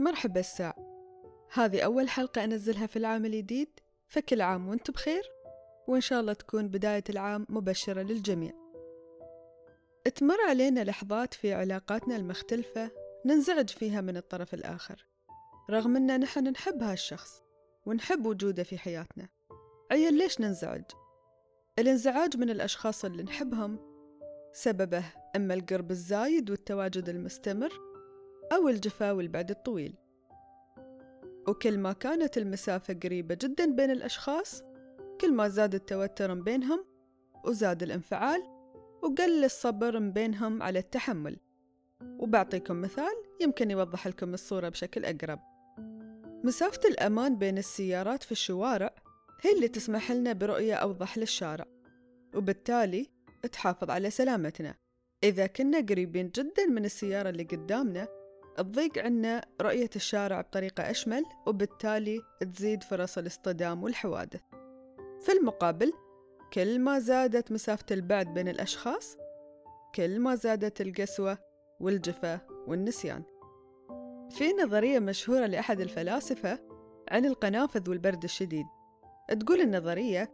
مرحبا الساع هذه أول حلقة أنزلها في العام الجديد فكل عام وأنتم بخير وإن شاء الله تكون بداية العام مبشرة للجميع. تمر علينا لحظات في علاقاتنا المختلفة ننزعج فيها من الطرف الآخر رغم أن نحن نحب هالشخص ونحب وجوده في حياتنا. عيل ليش ننزعج؟ الانزعاج من الأشخاص اللي نحبهم سببه إما القرب الزايد والتواجد المستمر أو الجفا والبعد الطويل. وكل ما كانت المسافة قريبة جدا بين الأشخاص كل ما زاد التوتر بينهم وزاد الانفعال وقل الصبر بينهم على التحمل. وبعطيكم مثال يمكن يوضح لكم الصورة بشكل أقرب. مسافة الأمان بين السيارات في الشوارع هي اللي تسمح لنا برؤية أوضح للشارع وبالتالي تحافظ على سلامتنا. إذا كنا قريبين جدا من السيارة اللي قدامنا تضيق عنا رؤية الشارع بطريقة أشمل وبالتالي تزيد فرص الاصطدام والحوادث. في المقابل كل ما زادت مسافة البعد بين الأشخاص كل ما زادت القسوة والجفا والنسيان. في نظرية مشهورة لأحد الفلاسفة عن القنافذ والبرد الشديد. تقول النظرية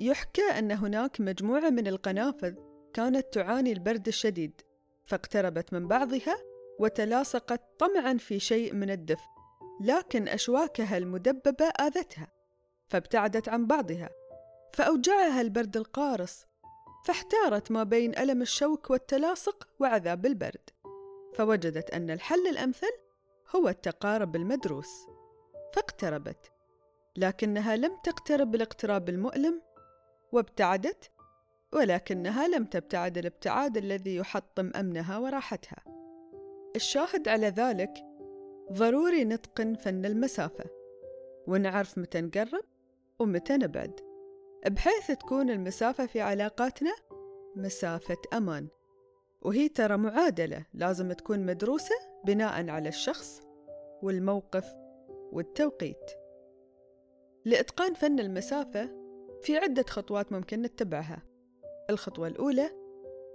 يحكى أن هناك مجموعة من القنافذ كانت تعاني البرد الشديد فاقتربت من بعضها وتلاصقت طمعا في شيء من الدفء لكن أشواكها المدببة آذتها فابتعدت عن بعضها فأوجعها البرد القارص فاحتارت ما بين ألم الشوك والتلاصق وعذاب البرد فوجدت أن الحل الأمثل هو التقارب المدروس فاقتربت لكنها لم تقترب بالاقتراب المؤلم وابتعدت ولكنها لم تبتعد الابتعاد الذي يحطم أمنها وراحتها. الشاهد على ذلك ضروري نتقن فن المسافة ونعرف متى نقرب ومتى نبعد بحيث تكون المسافة في علاقاتنا مسافة أمان. وهي ترى معادلة لازم تكون مدروسة بناء على الشخص والموقف والتوقيت. لإتقان فن المسافة في عدة خطوات ممكن نتبعها. الخطوة الأولى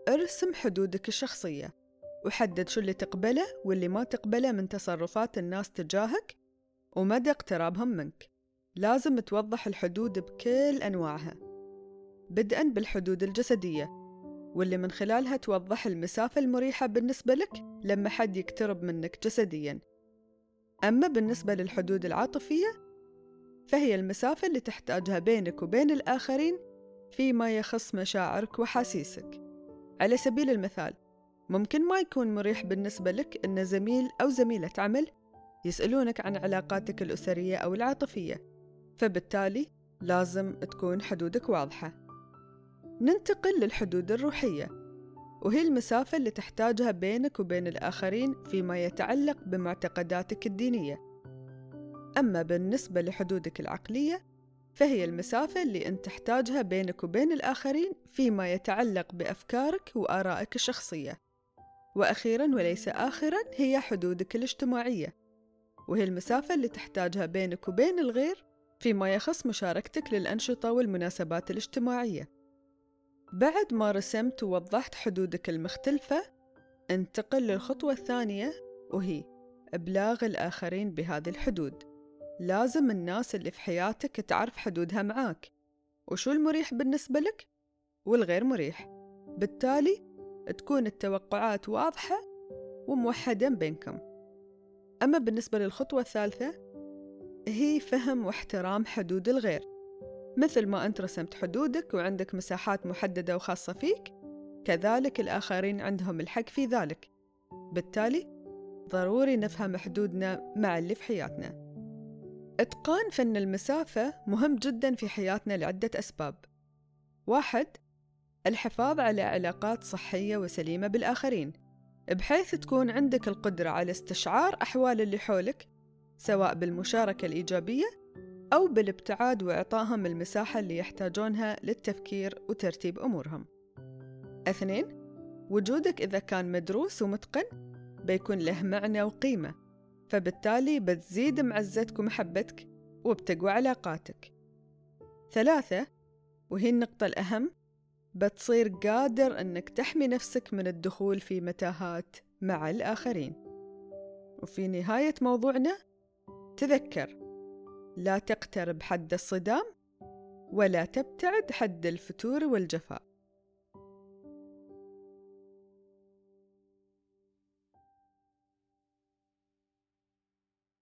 ارسم حدودك الشخصية. وحدد شو اللي تقبله واللي ما تقبله من تصرفات الناس تجاهك ومدى اقترابهم منك. لازم توضح الحدود بكل أنواعها. بدءا بالحدود الجسدية واللي من خلالها توضح المسافة المريحة بالنسبة لك لما حد يقترب منك جسديا. أما بالنسبة للحدود العاطفية فهي المسافة اللي تحتاجها بينك وبين الآخرين فيما يخص مشاعرك وحاسيسك. على سبيل المثال ممكن ما يكون مريح بالنسبة لك أن زميل أو زميلة عمل يسألونك عن علاقاتك الأسرية أو العاطفية فبالتالي لازم تكون حدودك واضحة. ننتقل للحدود الروحية وهي المسافة اللي تحتاجها بينك وبين الآخرين فيما يتعلق بمعتقداتك الدينية. أما بالنسبة لحدودك العقلية فهي المسافة اللي أنت تحتاجها بينك وبين الآخرين فيما يتعلق بأفكارك وآرائك الشخصية. وأخيرا وليس آخرا هي حدودك الاجتماعية. وهي المسافة اللي تحتاجها بينك وبين الغير فيما يخص مشاركتك للأنشطة والمناسبات الاجتماعية. بعد ما رسمت ووضحت حدودك المختلفة انتقل للخطوة الثانية وهي إبلاغ الآخرين بهذه الحدود. لازم الناس اللي في حياتك تعرف حدودها معاك. وشو المريح بالنسبة لك؟ والغير مريح. بالتالي تكون التوقعات واضحة وموحدة بينكم. أما بالنسبة للخطوة الثالثة هي فهم واحترام حدود الغير. مثل ما أنت رسمت حدودك وعندك مساحات محددة وخاصة فيك كذلك الآخرين عندهم الحق في ذلك. بالتالي ضروري نفهم حدودنا مع اللي في حياتنا. إتقان فن المسافة مهم جدا في حياتنا لعدة أسباب. واحد الحفاظ على علاقات صحية وسليمة بالآخرين بحيث تكون عندك القدرة على استشعار أحوال اللي حولك سواء بالمشاركة الإيجابية أو بالابتعاد وإعطائهم المساحة اللي يحتاجونها للتفكير وترتيب أمورهم. اثنين وجودك إذا كان مدروس ومتقن بيكون له معنى وقيمة فبالتالي بتزيد معزتك ومحبتك وبتقوى علاقاتك. ثلاثة وهي النقطة الأهم بتصير قادر أنك تحمي نفسك من الدخول في متاهات مع الآخرين. وفي نهاية موضوعنا تذكر لا تقترب حد الصدام ولا تبتعد حد الفتور والجفاء.